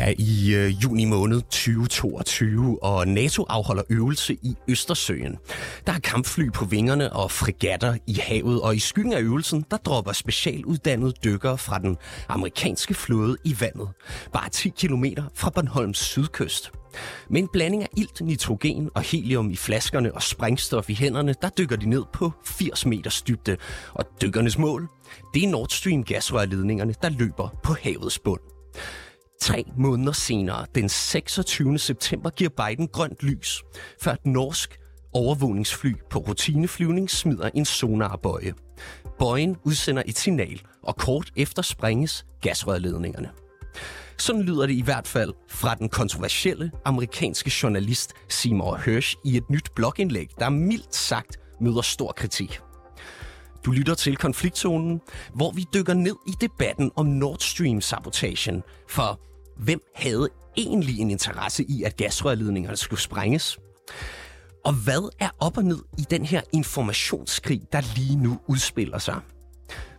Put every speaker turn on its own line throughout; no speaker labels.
er i øh, juni måned 2022, og NATO afholder øvelse i Østersøen. Der er kampfly på vingerne og fregatter i havet, og i skyggen af øvelsen, der dropper specialuddannede dykkere fra den amerikanske flåde i vandet. Bare 10 km fra Bornholms sydkyst. Med en blanding af ilt, nitrogen og helium i flaskerne og sprængstof i hænderne, der dykker de ned på 80 meters dybde. Og dykkernes mål, det er Nord Stream gasrørledningerne, der løber på havets bund. Tre måneder senere, den 26. september, giver Biden grønt lys, før et norsk overvågningsfly på rutineflyvning smider en sonarbøje. Bøjen udsender et signal, og kort efter sprænges gasrørledningerne. Sådan lyder det i hvert fald fra den kontroversielle amerikanske journalist Seymour Hersh i et nyt blogindlæg, der mildt sagt møder stor kritik. Du lytter til konfliktzonen, hvor vi dykker ned i debatten om Nord Stream-sabotagen. For hvem havde egentlig en interesse i, at gasrørledningerne skulle sprænges? Og hvad er op og ned i den her informationskrig, der lige nu udspiller sig?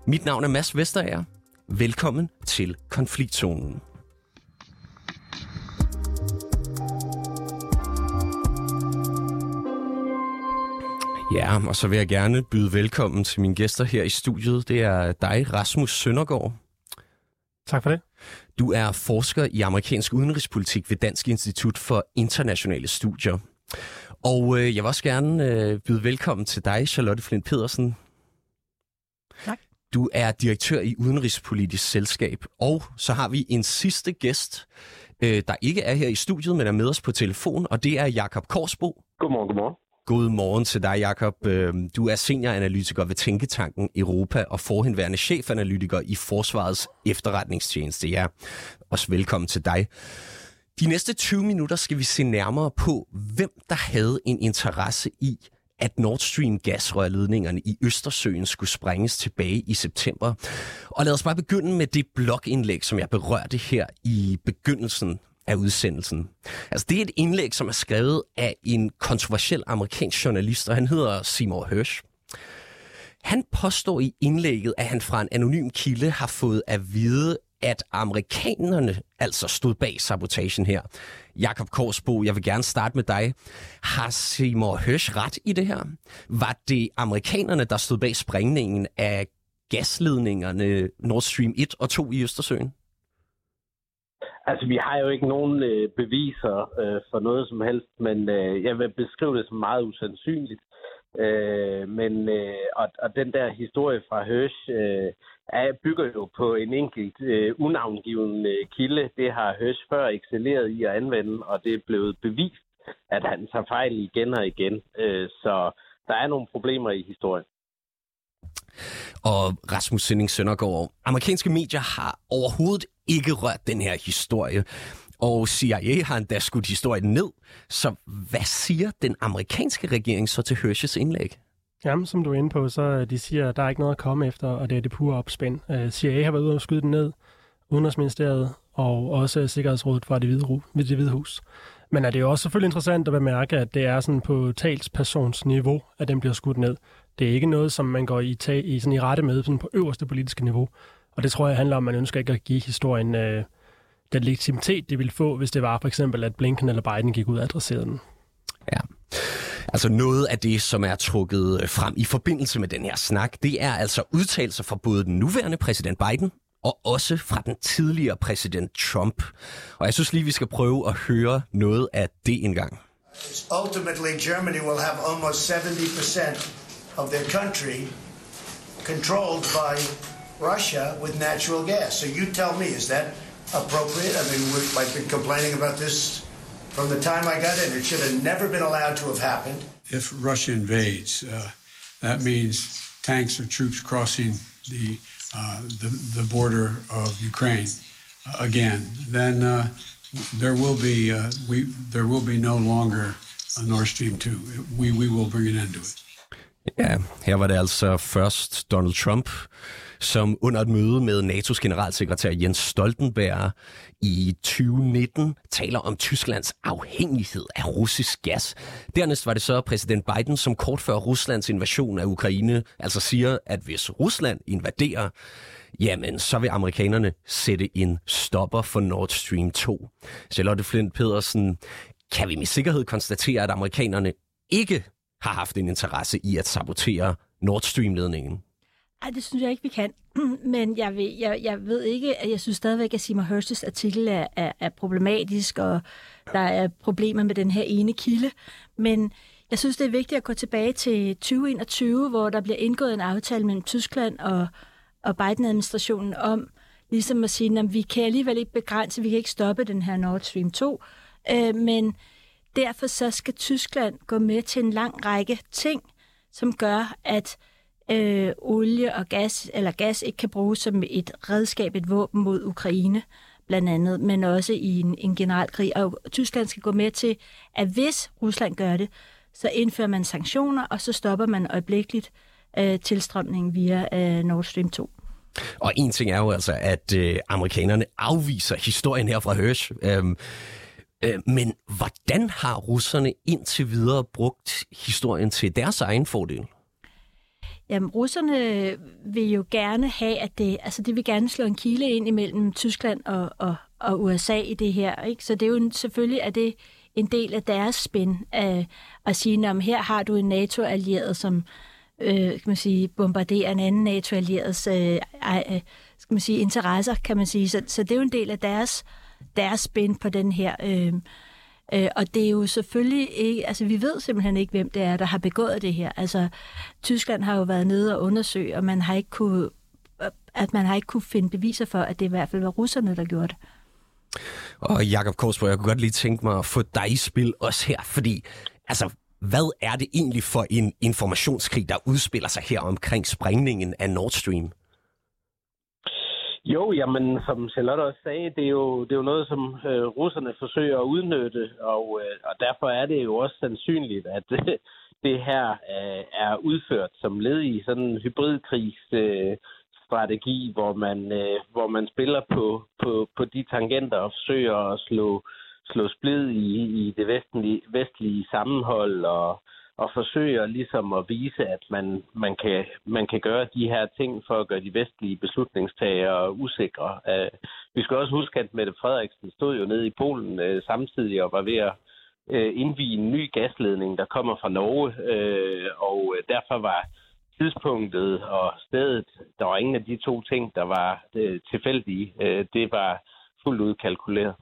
Mit navn er Mads Vesterager. Velkommen til Konfliktzonen. Ja, og så vil jeg gerne byde velkommen til mine gæster her i studiet. Det er dig, Rasmus Søndergaard.
Tak for det.
Du er forsker i amerikansk udenrigspolitik ved Dansk Institut for Internationale Studier. Og øh, jeg vil også gerne øh, byde velkommen til dig, Charlotte Flint Pedersen.
Tak.
Du er direktør i Udenrigspolitisk Selskab. Og så har vi en sidste gæst, øh, der ikke er her i studiet, men er med os på telefon, og det er Jakob Korsbo.
Godmorgen, godmorgen.
God morgen til dig, Jakob. Øhm, du er senioranalytiker ved Tænketanken Europa og forhenværende chefanalytiker i Forsvarets efterretningstjeneste. Ja, også velkommen til dig. De næste 20 minutter skal vi se nærmere på, hvem der havde en interesse i, at Nord Stream gasrørledningerne i Østersøen skulle sprænges tilbage i september. Og lad os bare begynde med det blogindlæg, som jeg berørte her i begyndelsen af udsendelsen. Altså, det er et indlæg, som er skrevet af en kontroversiel amerikansk journalist, og han hedder Seymour Hersh. Han påstår i indlægget, at han fra en anonym kilde har fået at vide, at amerikanerne altså stod bag sabotagen her. Jakob Korsbo, jeg vil gerne starte med dig. Har Seymour Hersh ret i det her? Var det amerikanerne, der stod bag sprængningen af gasledningerne Nord Stream 1 og 2 i Østersøen?
Altså, vi har jo ikke nogen øh, beviser øh, for noget som helst, men øh, jeg vil beskrive det som meget usandsynligt. Øh, men øh, og, og den der historie fra Hirsch øh, er, bygger jo på en enkelt øh, unavngiven øh, kilde. Det har Hirsch før excelleret i at anvende, og det er blevet bevist, at han tager fejl igen og igen. Øh, så der er nogle problemer i historien
og Rasmus Sinding Søndergaard. Amerikanske medier har overhovedet ikke rørt den her historie, og CIA har endda skudt historien ned. Så hvad siger den amerikanske regering så til Hershes indlæg?
Jamen, som du er inde på, så øh, de siger, at der er ikke noget at komme efter, og det er det pure opspænd. Øh, CIA har været ude og skyde den ned, Udenrigsministeriet og også Sikkerhedsrådet fra det hvide, det hvide hus. Men er det jo også selvfølgelig interessant at bemærke, at det er sådan på talspersonsniveau, at den bliver skudt ned. Det er ikke noget, som man går i, tag, i, sådan i rette med sådan på øverste politiske niveau. Og det tror jeg handler om, at man ønsker ikke at give historien øh, den legitimitet, det ville få, hvis det var for eksempel, at Blinken eller Biden gik ud og adresserede den.
Ja. Altså noget af det, som er trukket frem i forbindelse med den her snak, det er altså udtalelser fra både den nuværende præsident Biden og også fra den tidligere præsident Trump. Og jeg synes lige, vi skal prøve at høre noget af det engang.
Ultimately, Germany will have almost 70% of their country controlled by Russia with natural gas. So you tell me, is that appropriate? I mean, I've been complaining about this from the time I got in. It should have never been allowed to have happened.
If Russia invades, uh, that means tanks or troops crossing the, uh, the, the, border of Ukraine uh, again. Then uh, there will be uh, we there will be no longer a Nord Stream 2. We, we will bring an end to it.
Yeah, her var det altså først Donald Trump, som under et møde med NATO's generalsekretær Jens Stoltenberg i 2019 taler om Tysklands afhængighed af russisk gas. Dernæst var det så præsident Biden, som kort før Ruslands invasion af Ukraine, altså siger, at hvis Rusland invaderer, jamen så vil amerikanerne sætte en stopper for Nord Stream 2. Charlotte Flint Pedersen, kan vi med sikkerhed konstatere, at amerikanerne ikke har haft en interesse i at sabotere Nord Stream-ledningen?
Ej, det synes jeg ikke, vi kan. Men jeg, ved, jeg, jeg ved ikke, at jeg synes stadigvæk, at Seymour Hersh's artikel er, er, er problematisk, og der er problemer med den her ene kilde. Men jeg synes, det er vigtigt at gå tilbage til 2021, hvor der bliver indgået en aftale mellem Tyskland og, og Biden-administrationen om ligesom at sige, at vi kan alligevel ikke begrænse, vi kan ikke stoppe den her Nord Stream 2, øh, men derfor så skal Tyskland gå med til en lang række ting, som gør, at øh, olie og gas, eller gas ikke kan bruges som et redskab, et våben mod Ukraine, blandt andet, men også i en, en generel krig. Og Tyskland skal gå med til, at hvis Rusland gør det, så indfører man sanktioner, og så stopper man øjeblikkeligt øh, tilstrømningen via øh, Nord Stream 2.
Og en ting er jo altså, at øh, amerikanerne afviser historien her fra Hirsch. Øhm, øh, men hvordan har russerne indtil videre brugt historien til deres egen fordel?
Jamen, russerne vil jo gerne have, at det, altså det vil gerne slå en kile ind imellem Tyskland og, og, og USA i det her. Ikke? Så det er jo selvfølgelig er det en del af deres spænd at, øh, at sige, at her har du en NATO-allieret, som øh, kan man sige, bombarderer en anden NATO-allierets øh, øh, skal man sige, interesser, kan man sige. Så, så det er jo en del af deres, deres spænd på den her øh, Øh, og det er jo selvfølgelig ikke, altså vi ved simpelthen ikke, hvem det er, der har begået det her. Altså Tyskland har jo været nede og undersøge, og man har ikke kunne, at man har ikke kunne finde beviser for, at det i hvert fald var russerne, der gjorde det.
Og Jakob Korsborg, jeg kunne godt lige tænke mig at få dig i spil også her, fordi altså, hvad er det egentlig for en informationskrig, der udspiller sig her omkring sprængningen af Nord Stream?
Jo, jamen, som Charlotte også sagde, det er jo, det er jo noget, som øh, russerne forsøger at udnytte, og, øh, og derfor er det jo også sandsynligt, at det, det her øh, er udført som led i sådan en hybridkrigs øh, strategi, hvor man, øh, hvor man spiller på, på, på de tangenter og forsøger at slå, slå splid i, i det vestlige, vestlige sammenhold og, og forsøger ligesom at vise, at man, man, kan, man kan gøre de her ting for at gøre de vestlige beslutningstagere usikre. Uh, vi skal også huske, at Mette Frederiksen stod jo nede i Polen uh, samtidig og var ved at øh, uh, indvige en ny gasledning, der kommer fra Norge, uh, og derfor var tidspunktet og stedet, der var ingen af de to ting, der var uh, tilfældige. Uh, det var fuldt ud kalkuleret.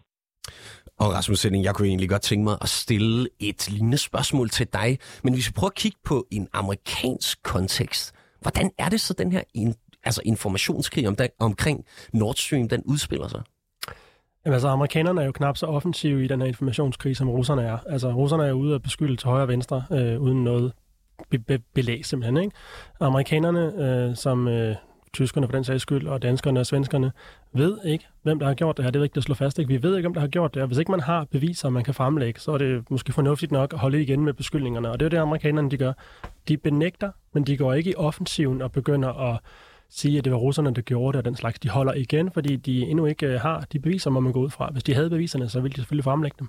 Og Rasmus Sending, jeg kunne egentlig godt tænke mig at stille et lignende spørgsmål til dig, men hvis vi prøver at kigge på en amerikansk kontekst, hvordan er det så den her in, altså informationskrig om den, omkring Nord Stream, den udspiller sig?
Jamen, altså, amerikanerne er jo knap så offensive i den her informationskrig, som russerne er. Altså, russerne er ude at beskylde til højre og venstre, øh, uden noget be- be- belæg simpelthen. Ikke? Amerikanerne, øh, som øh, tyskerne for den sags skyld, og danskerne og svenskerne, ved ikke, hvem der har gjort det her. Det er vigtigt at slå fast. Ikke? Vi ved ikke, hvem der har gjort det her. Hvis ikke man har beviser, man kan fremlægge, så er det måske fornuftigt nok at holde igen med beskyldningerne. Og det er det, amerikanerne de gør. De benægter, men de går ikke i offensiven og begynder at sige, at det var russerne, der gjorde det og den slags. De holder igen, fordi de endnu ikke øh, har de beviser, må man gå ud fra. Hvis de havde beviserne, så ville de selvfølgelig fremlægge dem.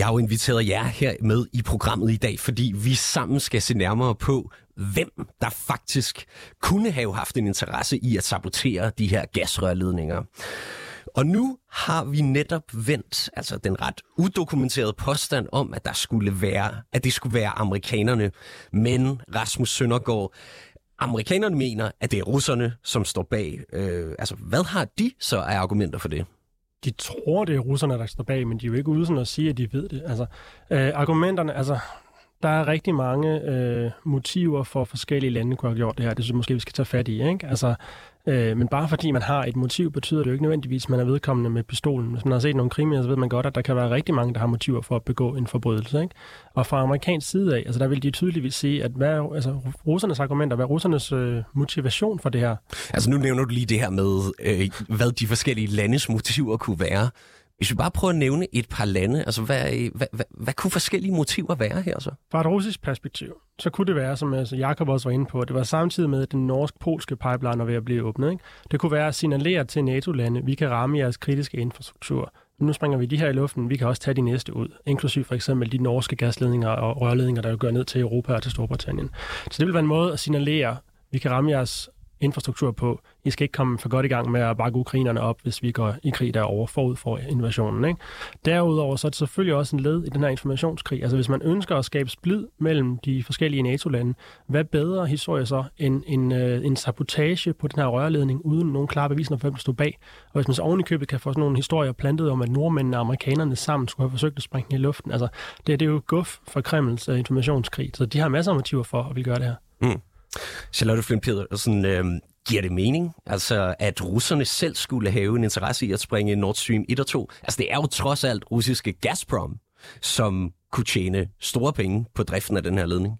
Jeg har jo inviteret jer her med i programmet i dag, fordi vi sammen skal se nærmere på, hvem der faktisk kunne have haft en interesse i at sabotere de her gasrørledninger. Og nu har vi netop vendt altså den ret udokumenterede påstand om, at der skulle være, at det skulle være amerikanerne. Men Rasmus Søndergaard, amerikanerne mener, at det er russerne, som står bag. Øh, altså, hvad har de så af argumenter for det?
De tror, det er russerne, der står bag, men de er jo ikke ude sådan at sige, at de ved det. Altså, øh, argumenterne, altså, der er rigtig mange øh, motiver for forskellige lande, kunne have gjort det her. Det synes jeg måske, vi skal tage fat i. Ikke? Altså, Øh, men bare fordi man har et motiv, betyder det jo ikke nødvendigvis, at man er vedkommende med pistolen. Hvis man har set nogle krimier, så ved man godt, at der kan være rigtig mange, der har motiver for at begå en forbrydelse. Ikke? Og fra amerikansk side af, altså der vil de tydeligvis sige, at hvad er altså, russernes argumenter, hvad er russernes øh, motivation for det her?
Altså nu nævner du lige det her med, øh, hvad de forskellige landes motiver kunne være. Hvis vi bare prøver at nævne et par lande, altså hvad, øh, hvad, hvad, hvad kunne forskellige motiver være her så?
Fra et russisk perspektiv, så kunne det være, som altså Jakob også var inde på, det var samtidig med, at den norsk-polske pipeline er ved at blive åbnet. Ikke? Det kunne være at signalere til NATO-lande, vi kan ramme jeres kritiske infrastruktur. Nu springer vi de her i luften, vi kan også tage de næste ud, inklusiv for eksempel de norske gasledninger og rørledninger, der går ned til Europa og til Storbritannien. Så det vil være en måde at signalere, vi kan ramme jeres infrastruktur på. I skal ikke komme for godt i gang med at bakke ukrainerne op, hvis vi går i krig derovre forud for invasionen. Ikke? Derudover så er det selvfølgelig også en led i den her informationskrig. Altså hvis man ønsker at skabe splid mellem de forskellige NATO-lande, hvad bedre historie så end en, øh, en sabotage på den her rørledning, uden nogen klare beviser for, hvem der stod bag. Og hvis man så ovenikøbet kan få sådan nogle historier plantet om, at nordmændene og amerikanerne sammen skulle have forsøgt at springe i luften. Altså det, det er jo guf for Kremls øh, informationskrig. Så de har masser af motiver for at vil gøre det her. Mm.
Charlotte Flynn Pedersen, øh, giver det mening, altså at russerne selv skulle have en interesse i at springe Nord Stream 1 og 2? Altså det er jo trods alt russiske Gazprom, som kunne tjene store penge på driften af den her ledning.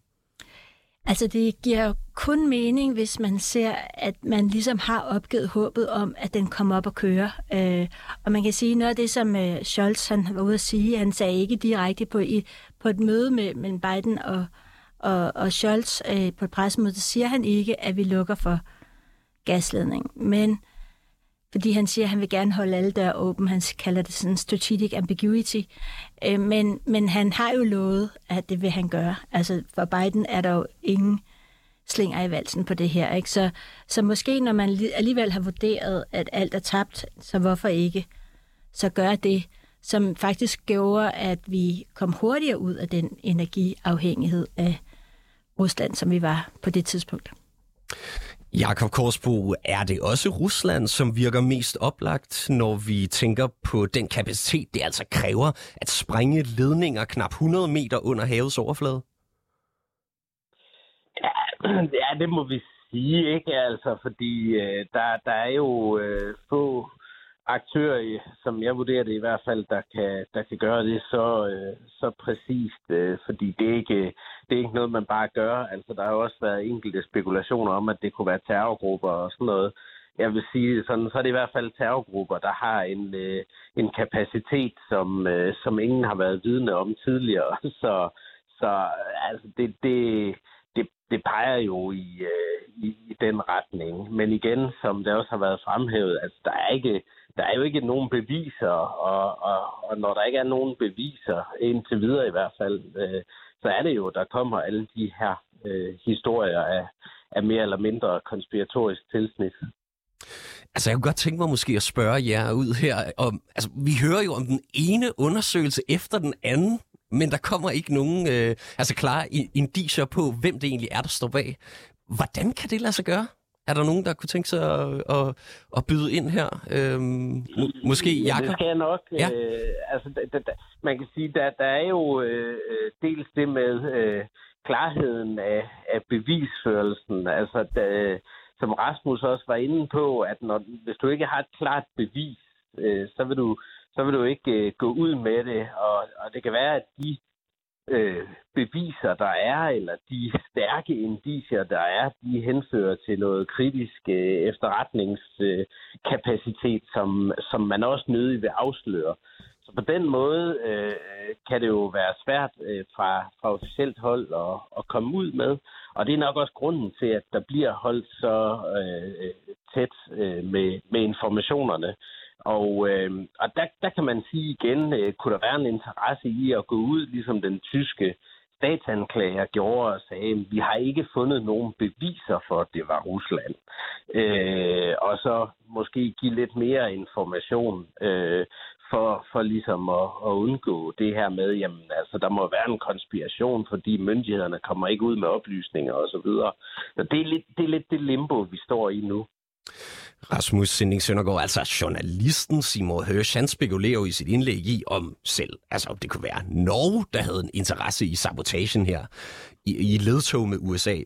Altså det giver jo kun mening, hvis man ser, at man ligesom har opgivet håbet om, at den kommer op og kører. Øh, og man kan sige, noget af det, som øh, Scholz han var ude at sige, han sagde ikke direkte på, i, på et møde med, mellem Biden og, og, og Scholz øh, på et pressemøde, siger han ikke, at vi lukker for gasledning. Men fordi han siger, at han vil gerne holde alle døre åben. Han kalder det sådan strategic ambiguity. Øh, men, men han har jo lovet, at det vil han gøre. Altså for Biden er der jo ingen slinger i valsen på det her. Ikke? Så, så måske når man alligevel har vurderet, at alt er tabt, så hvorfor ikke så gøre det, som faktisk gjorde, at vi kom hurtigere ud af den energiafhængighed af Rusland, som vi var på det tidspunkt.
Jakob Korsbo, er det også Rusland, som virker mest oplagt, når vi tænker på den kapacitet, det altså kræver at sprænge ledninger knap 100 meter under havets overflade?
Ja, ja det må vi sige, ikke? Altså, fordi øh, der, der er jo øh, få aktører, som jeg vurderer det i hvert fald, der kan, der kan gøre det så, øh, så præcist, øh, fordi det er, ikke, det er ikke noget, man bare gør. Altså, der har jo også været enkelte spekulationer om, at det kunne være terrorgrupper og sådan noget. Jeg vil sige, sådan, så er det i hvert fald terrorgrupper, der har en, øh, en kapacitet, som, øh, som ingen har været vidne om tidligere. Så, så altså, det, det, det, det peger jo i, øh, i, i den retning. Men igen, som det også har været fremhævet, altså, der er ikke der er jo ikke nogen beviser, og, og, og når der ikke er nogen beviser, indtil videre i hvert fald, øh, så er det jo, der kommer alle de her øh, historier af, af mere eller mindre konspiratorisk tilsnit.
Altså, jeg kunne godt tænke mig måske at spørge jer ud her. Om, altså, vi hører jo om den ene undersøgelse efter den anden, men der kommer ikke nogen øh, altså klare indiser på, hvem det egentlig er, der står bag. Hvordan kan det lade sig gøre? Er der nogen, der kunne tænke sig at, at, at byde ind her? Øhm, må, måske Jakob?
Det skal jeg nok. Ja. Øh, altså, da, da, man kan sige, der, der er jo øh, dels det med øh, klarheden af, af bevisførelsen. Altså, da, som Rasmus også var inde på, at når, hvis du ikke har et klart bevis, øh, så vil du så vil du ikke øh, gå ud med det, og, og det kan være, at de øh, beviser, der er, eller de stærke indicier, der er, de henfører til noget kritisk øh, efterretningskapacitet, øh, som, som man også nødig vil afsløre. Så på den måde øh, kan det jo være svært øh, fra, fra officielt hold at, at komme ud med. Og det er nok også grunden til, at der bliver holdt så øh, tæt øh, med, med informationerne. Og, øh, og der, der kan man sige igen, øh, kunne der være en interesse i at gå ud, ligesom den tyske statsanklager gjorde og sagde, at vi har ikke fundet nogen beviser for, at det var Rusland. Øh, og så måske give lidt mere information øh, for, for ligesom at, at undgå det her med, jamen altså, der må være en konspiration, fordi myndighederne kommer ikke ud med oplysninger osv. Så, videre. så det er, lidt, det er lidt det limbo, vi står i nu.
Rasmus Sinding Søndergaard, altså journalisten Simon Hirsch, han spekulerer i sit indlæg i, om selv, altså om det kunne være Norge, der havde en interesse i sabotagen her, i, i ledtog med USA.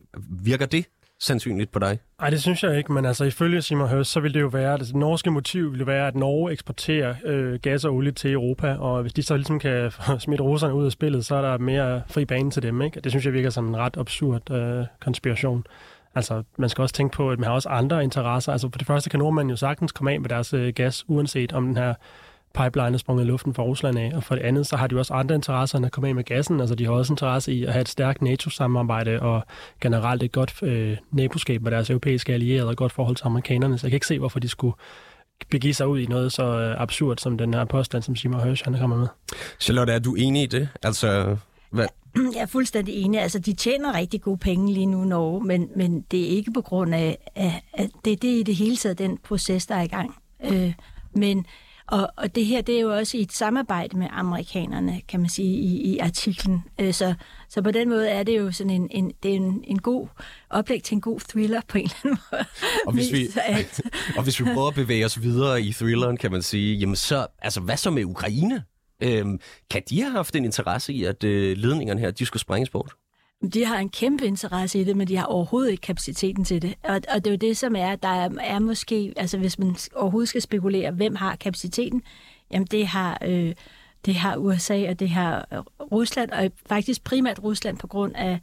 Virker det sandsynligt på dig?
Nej, det synes jeg ikke, men altså ifølge Simon Hørs, så vil det jo være, at det norske motiv vil være, at Norge eksporterer øh, gas og olie til Europa, og hvis de så ligesom kan smitte russerne ud af spillet, så er der mere fri bane til dem, ikke? Det synes jeg virker som en ret absurd øh, konspiration. Altså, man skal også tænke på, at man har også andre interesser. Altså, for det første kan nordmænd jo sagtens komme af med deres øh, gas, uanset om den her pipeline er sprunget i luften fra Rusland af, og for det andet, så har de også andre interesser end at komme af med gassen. Altså, de har også interesse i at have et stærkt NATO-samarbejde og generelt et godt øh, naboskab med deres europæiske allierede og et godt forhold til amerikanerne. Så jeg kan ikke se, hvorfor de skulle begive sig ud i noget så øh, absurd som den her påstand, som Simon Hirsch han kommer med.
Charlotte, er du enig i det? Altså, hvad?
Jeg er fuldstændig enig. Altså, de tjener rigtig gode penge lige nu, Norge, men, men det er ikke på grund af, at, at det, det er i det hele taget den proces, der er i gang. Øh, men og, og det her, det er jo også i et samarbejde med amerikanerne, kan man sige, i, i artiklen. Øh, så, så på den måde er det jo sådan en, en, det er en, en god oplæg til en god thriller på en eller anden måde.
Og hvis, vi, og hvis vi prøver at bevæge os videre i thrilleren, kan man sige, jamen så, altså hvad så med Ukraine? Øhm, kan de have haft en interesse i, at øh, ledningerne her, de skulle sprænges bort?
De har en kæmpe interesse i det, men de har overhovedet ikke kapaciteten til det. Og, og det er jo det, som er, der er, er måske, altså hvis man overhovedet skal spekulere, hvem har kapaciteten, jamen det har, øh, det har USA, og det har øh, Rusland, og faktisk primært Rusland på grund af,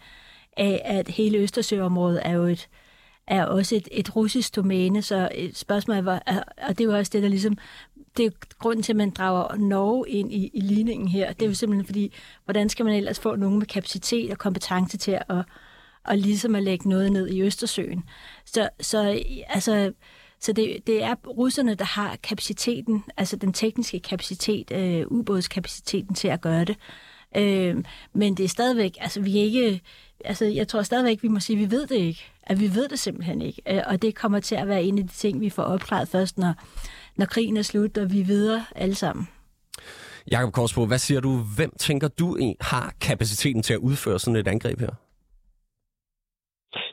af at hele Østersøområdet er jo et, er også et, et russisk domæne, så spørgsmålet var, og det er jo også det, der ligesom det er grunden til, at man drager Norge ind i, i ligningen her. Det er jo simpelthen fordi, hvordan skal man ellers få nogen med kapacitet og kompetence til at, og ligesom at lægge noget ned i Østersøen. Så, så altså, så det, det er russerne, der har kapaciteten, altså den tekniske kapacitet, øh, ubådskapaciteten til at gøre det. Øh, men det er stadigvæk, altså vi er ikke, altså jeg tror stadigvæk, vi må sige, at vi ved det ikke. At vi ved det simpelthen ikke. Øh, og det kommer til at være en af de ting, vi får opklaret først, når, når krigen er slut, og vi er videre alle sammen.
Jakob Korsbro, hvad siger du? Hvem tænker du har kapaciteten til at udføre sådan et angreb her?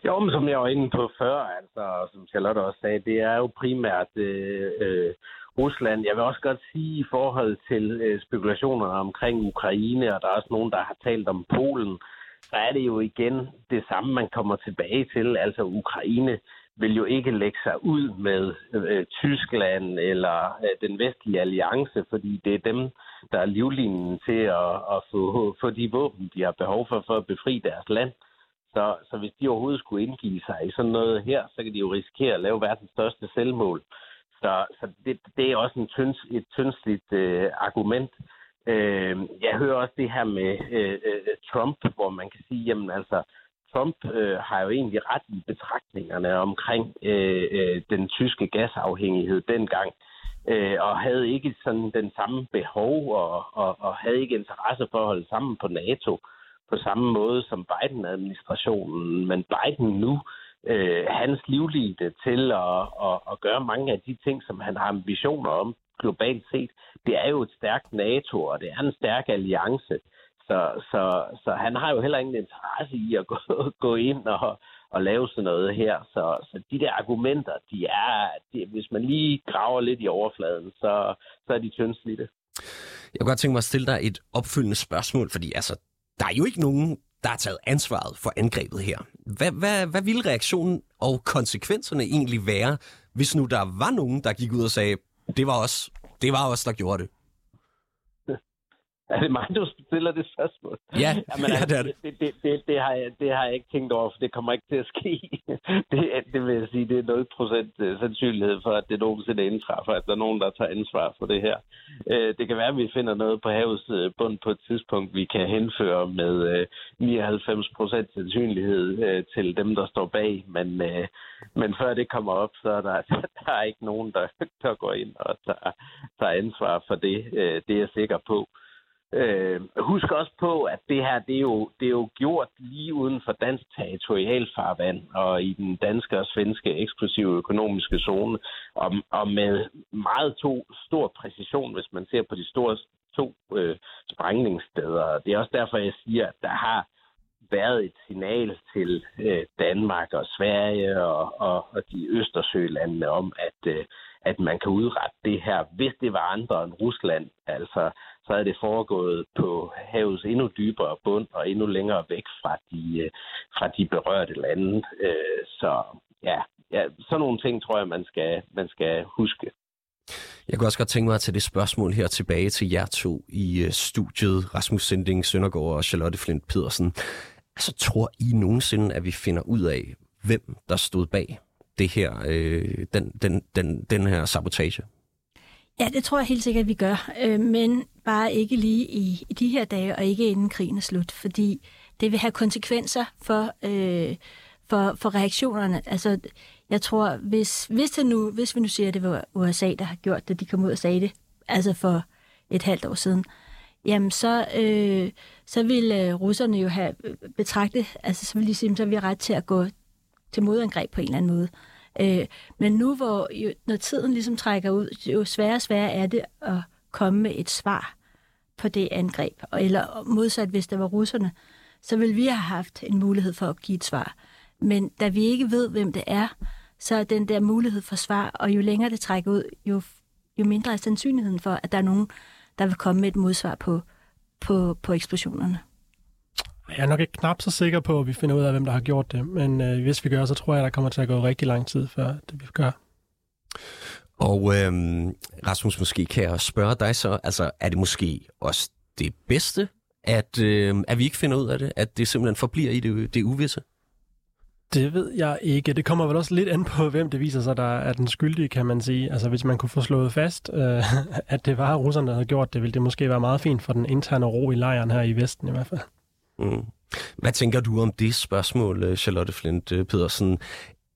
Jo, men som jeg var inde på før, altså, som Charlotte også sagde, det er jo primært øh, øh, Rusland. Jeg vil også godt sige i forhold til øh, spekulationerne omkring Ukraine, og der er også nogen, der har talt om Polen, så er det jo igen det samme, man kommer tilbage til. Altså Ukraine vil jo ikke lægge sig ud med øh, Tyskland eller øh, den vestlige alliance, fordi det er dem, der er livlinjen til at, at få, få de våben, de har behov for, for at befri deres land. Så, så hvis de overhovedet skulle indgive sig i sådan noget her, så kan de jo risikere at lave verdens største selvmål. Så, så det, det er også en tynds, et tyndsligt øh, argument. Øh, jeg hører også det her med øh, øh, Trump, hvor man kan sige, jamen altså, Trump øh, har jo egentlig ret i betragtningerne omkring øh, øh, den tyske gasafhængighed dengang, øh, og havde ikke sådan den samme behov og, og, og havde ikke interesse for at holde sammen på NATO på samme måde som Biden-administrationen. Men Biden nu, øh, hans livlide til at, at, at gøre mange af de ting, som han har ambitioner om globalt set, det er jo et stærkt NATO, og det er en stærk alliance. Så, så, så han har jo heller ingen interesse i at gå, gå ind og, og lave sådan noget her. Så, så de der argumenter, de er, de, hvis man lige graver lidt i overfladen, så, så er de tyndslidte.
Jeg kunne godt tænke mig at stille dig et opfølgende spørgsmål, fordi altså, der er jo ikke nogen, der har taget ansvaret for angrebet her. Hvad, hvad, hvad ville reaktionen og konsekvenserne egentlig være, hvis nu der var nogen, der gik ud og sagde, det var os, det var os, der gjorde det?
Er det mig, du stiller det spørgsmål?
Ja, Jamen, ja det er
det. Det, det, det, det, har jeg, det har jeg ikke tænkt over, for det kommer ikke til at ske. Det, det vil jeg sige, det er 0% øh, sandsynlighed for, at det nogensinde indtræffer, at der er nogen, der tager ansvar for det her. Øh, det kan være, at vi finder noget på havets øh, bund på et tidspunkt, vi kan henføre med 99% sandsynlighed til dem, der står bag. Men, men før det kommer op, så er der, der er ikke nogen, der, der går ind og tager, tager ansvar for det. Det er jeg sikker på. Øh, husk også på, at det her det er, jo, det er jo gjort lige uden for dansk territorialfarvand og i den danske og svenske eksklusive økonomiske zone, og, og med meget to, stor præcision, hvis man ser på de store to øh, sprængningssteder. Det er også derfor, jeg siger, at der har været et signal til øh, Danmark og Sverige og, og, og de Østersølandene om, at, øh, at man kan udrette det her, hvis det var andre end Rusland. Altså, så er det foregået på havets endnu dybere bund og endnu længere væk fra de, øh, fra de berørte lande. Øh, så ja, ja, sådan nogle ting tror jeg, man skal, man skal huske.
Jeg kunne også godt tænke mig at tage det spørgsmål her tilbage til jer to i øh, studiet, Rasmus Sending Søndergaard og Charlotte Flint Pedersen. Altså, tror I nogensinde, at vi finder ud af, hvem der stod bag det her, øh, den, den, den, den her sabotage?
Ja, det tror jeg helt sikkert, at vi gør. Øh, men bare ikke lige i, i de her dage, og ikke inden krigen er slut. Fordi det vil have konsekvenser for, øh, for, for reaktionerne. Altså, jeg tror, hvis, hvis, det nu, hvis vi nu siger, at det var USA, der har gjort det, de kom ud og sagde det, altså for et halvt år siden, jamen så, øh, så vil øh, russerne jo have øh, betragtet, altså så vil de sige, så har vi ret til at gå til modangreb på en eller anden måde. Øh, Øh, men nu, hvor jo, når tiden ligesom trækker ud, jo sværere og sværere er det at komme med et svar på det angreb. Eller modsat, hvis det var russerne, så ville vi have haft en mulighed for at give et svar. Men da vi ikke ved, hvem det er, så er den der mulighed for svar, og jo længere det trækker ud, jo, jo mindre er sandsynligheden for, at der er nogen, der vil komme med et modsvar på, på, på eksplosionerne.
Jeg er nok ikke knap så sikker på, at vi finder ud af, hvem der har gjort det, men øh, hvis vi gør, så tror jeg, der kommer til at gå rigtig lang tid, før det vi gør.
Og øhm, Rasmus, måske kan jeg spørge dig så, altså er det måske også det bedste, at, øh, at vi ikke finder ud af det, at det simpelthen forbliver i det, det uvisse?
Det ved jeg ikke. Det kommer vel også lidt an på, hvem det viser sig, der er den skyldige, kan man sige. Altså hvis man kunne få slået fast, øh, at det var russerne, der havde gjort det, ville det måske være meget fint for den interne ro i lejren her i Vesten i hvert fald.
Mm. Hvad tænker du om det spørgsmål, øh, Charlotte Flint øh, Pedersen?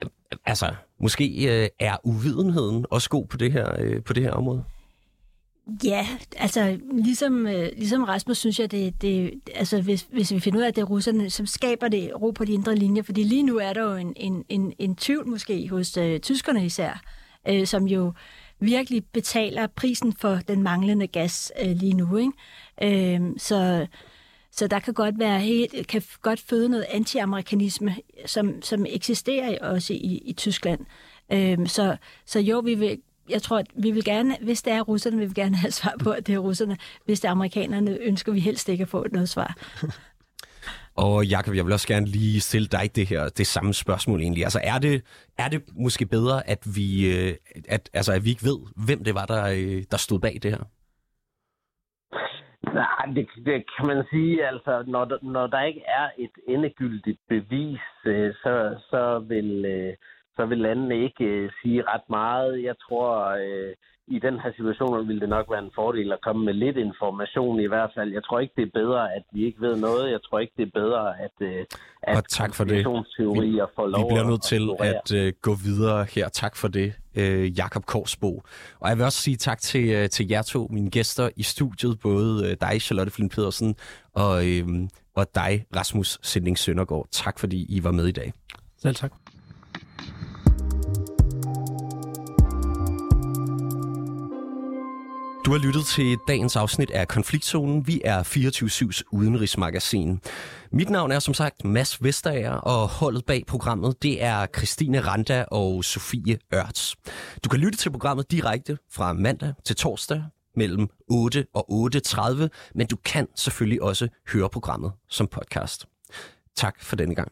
Øh, altså, måske er uvidenheden også god på det her, på det her område?
Ja, altså ligesom, ligesom Rasmus synes jeg, det, det, altså hvis, hvis vi finder ud af, at det er russerne, som skaber det ro på de indre linjer, fordi lige nu er der jo en, en, en, en tvivl måske hos øh, tyskerne især, øh, som jo virkelig betaler prisen for den manglende gas øh, lige nu. Ikke? Øh, så så der kan godt være helt, kan godt føde noget anti-amerikanisme, som, som eksisterer også i, i Tyskland. Øhm, så, så jo, vi vil, jeg tror, at vi vil gerne, hvis det er russerne, vil vi gerne have svar på, at det er russerne. Hvis det er amerikanerne, ønsker vi helst ikke at få noget svar.
Og Jakob, jeg vil også gerne lige stille dig det her, det samme spørgsmål egentlig. Altså er det, er det måske bedre, at vi, øh, at, altså, at vi ikke ved, hvem det var, der, øh, der stod bag det her?
Nej, det, det kan man sige. Altså, når når der ikke er et endegyldigt bevis, øh, så, så, vil, øh, så vil landene ikke øh, sige ret meget. Jeg tror, øh, i den her situation vil det nok være en fordel at komme med lidt information i hvert fald. Jeg tror ikke, det er bedre, at vi ikke ved noget. Jeg tror ikke, det er bedre, at, øh, at
og tak for det. Vi,
får lov
vi bliver nødt til at, at uh, gå videre her. Tak for det, uh, Jakob Korsbo. Og jeg vil også sige tak til, uh, til jer to, mine gæster i studiet, både uh, dig, Charlotte Flint Pedersen, og, uh, og dig, Rasmus Sinding Søndergaard. Tak fordi I var med i dag.
Selv tak.
Du har lyttet til dagens afsnit af Konfliktzonen. Vi er 24-7's udenrigsmagasin. Mit navn er som sagt Mads Vesterager, og holdet bag programmet, det er Christine Randa og Sofie Ørts. Du kan lytte til programmet direkte fra mandag til torsdag mellem 8 og 8.30, men du kan selvfølgelig også høre programmet som podcast. Tak for denne gang.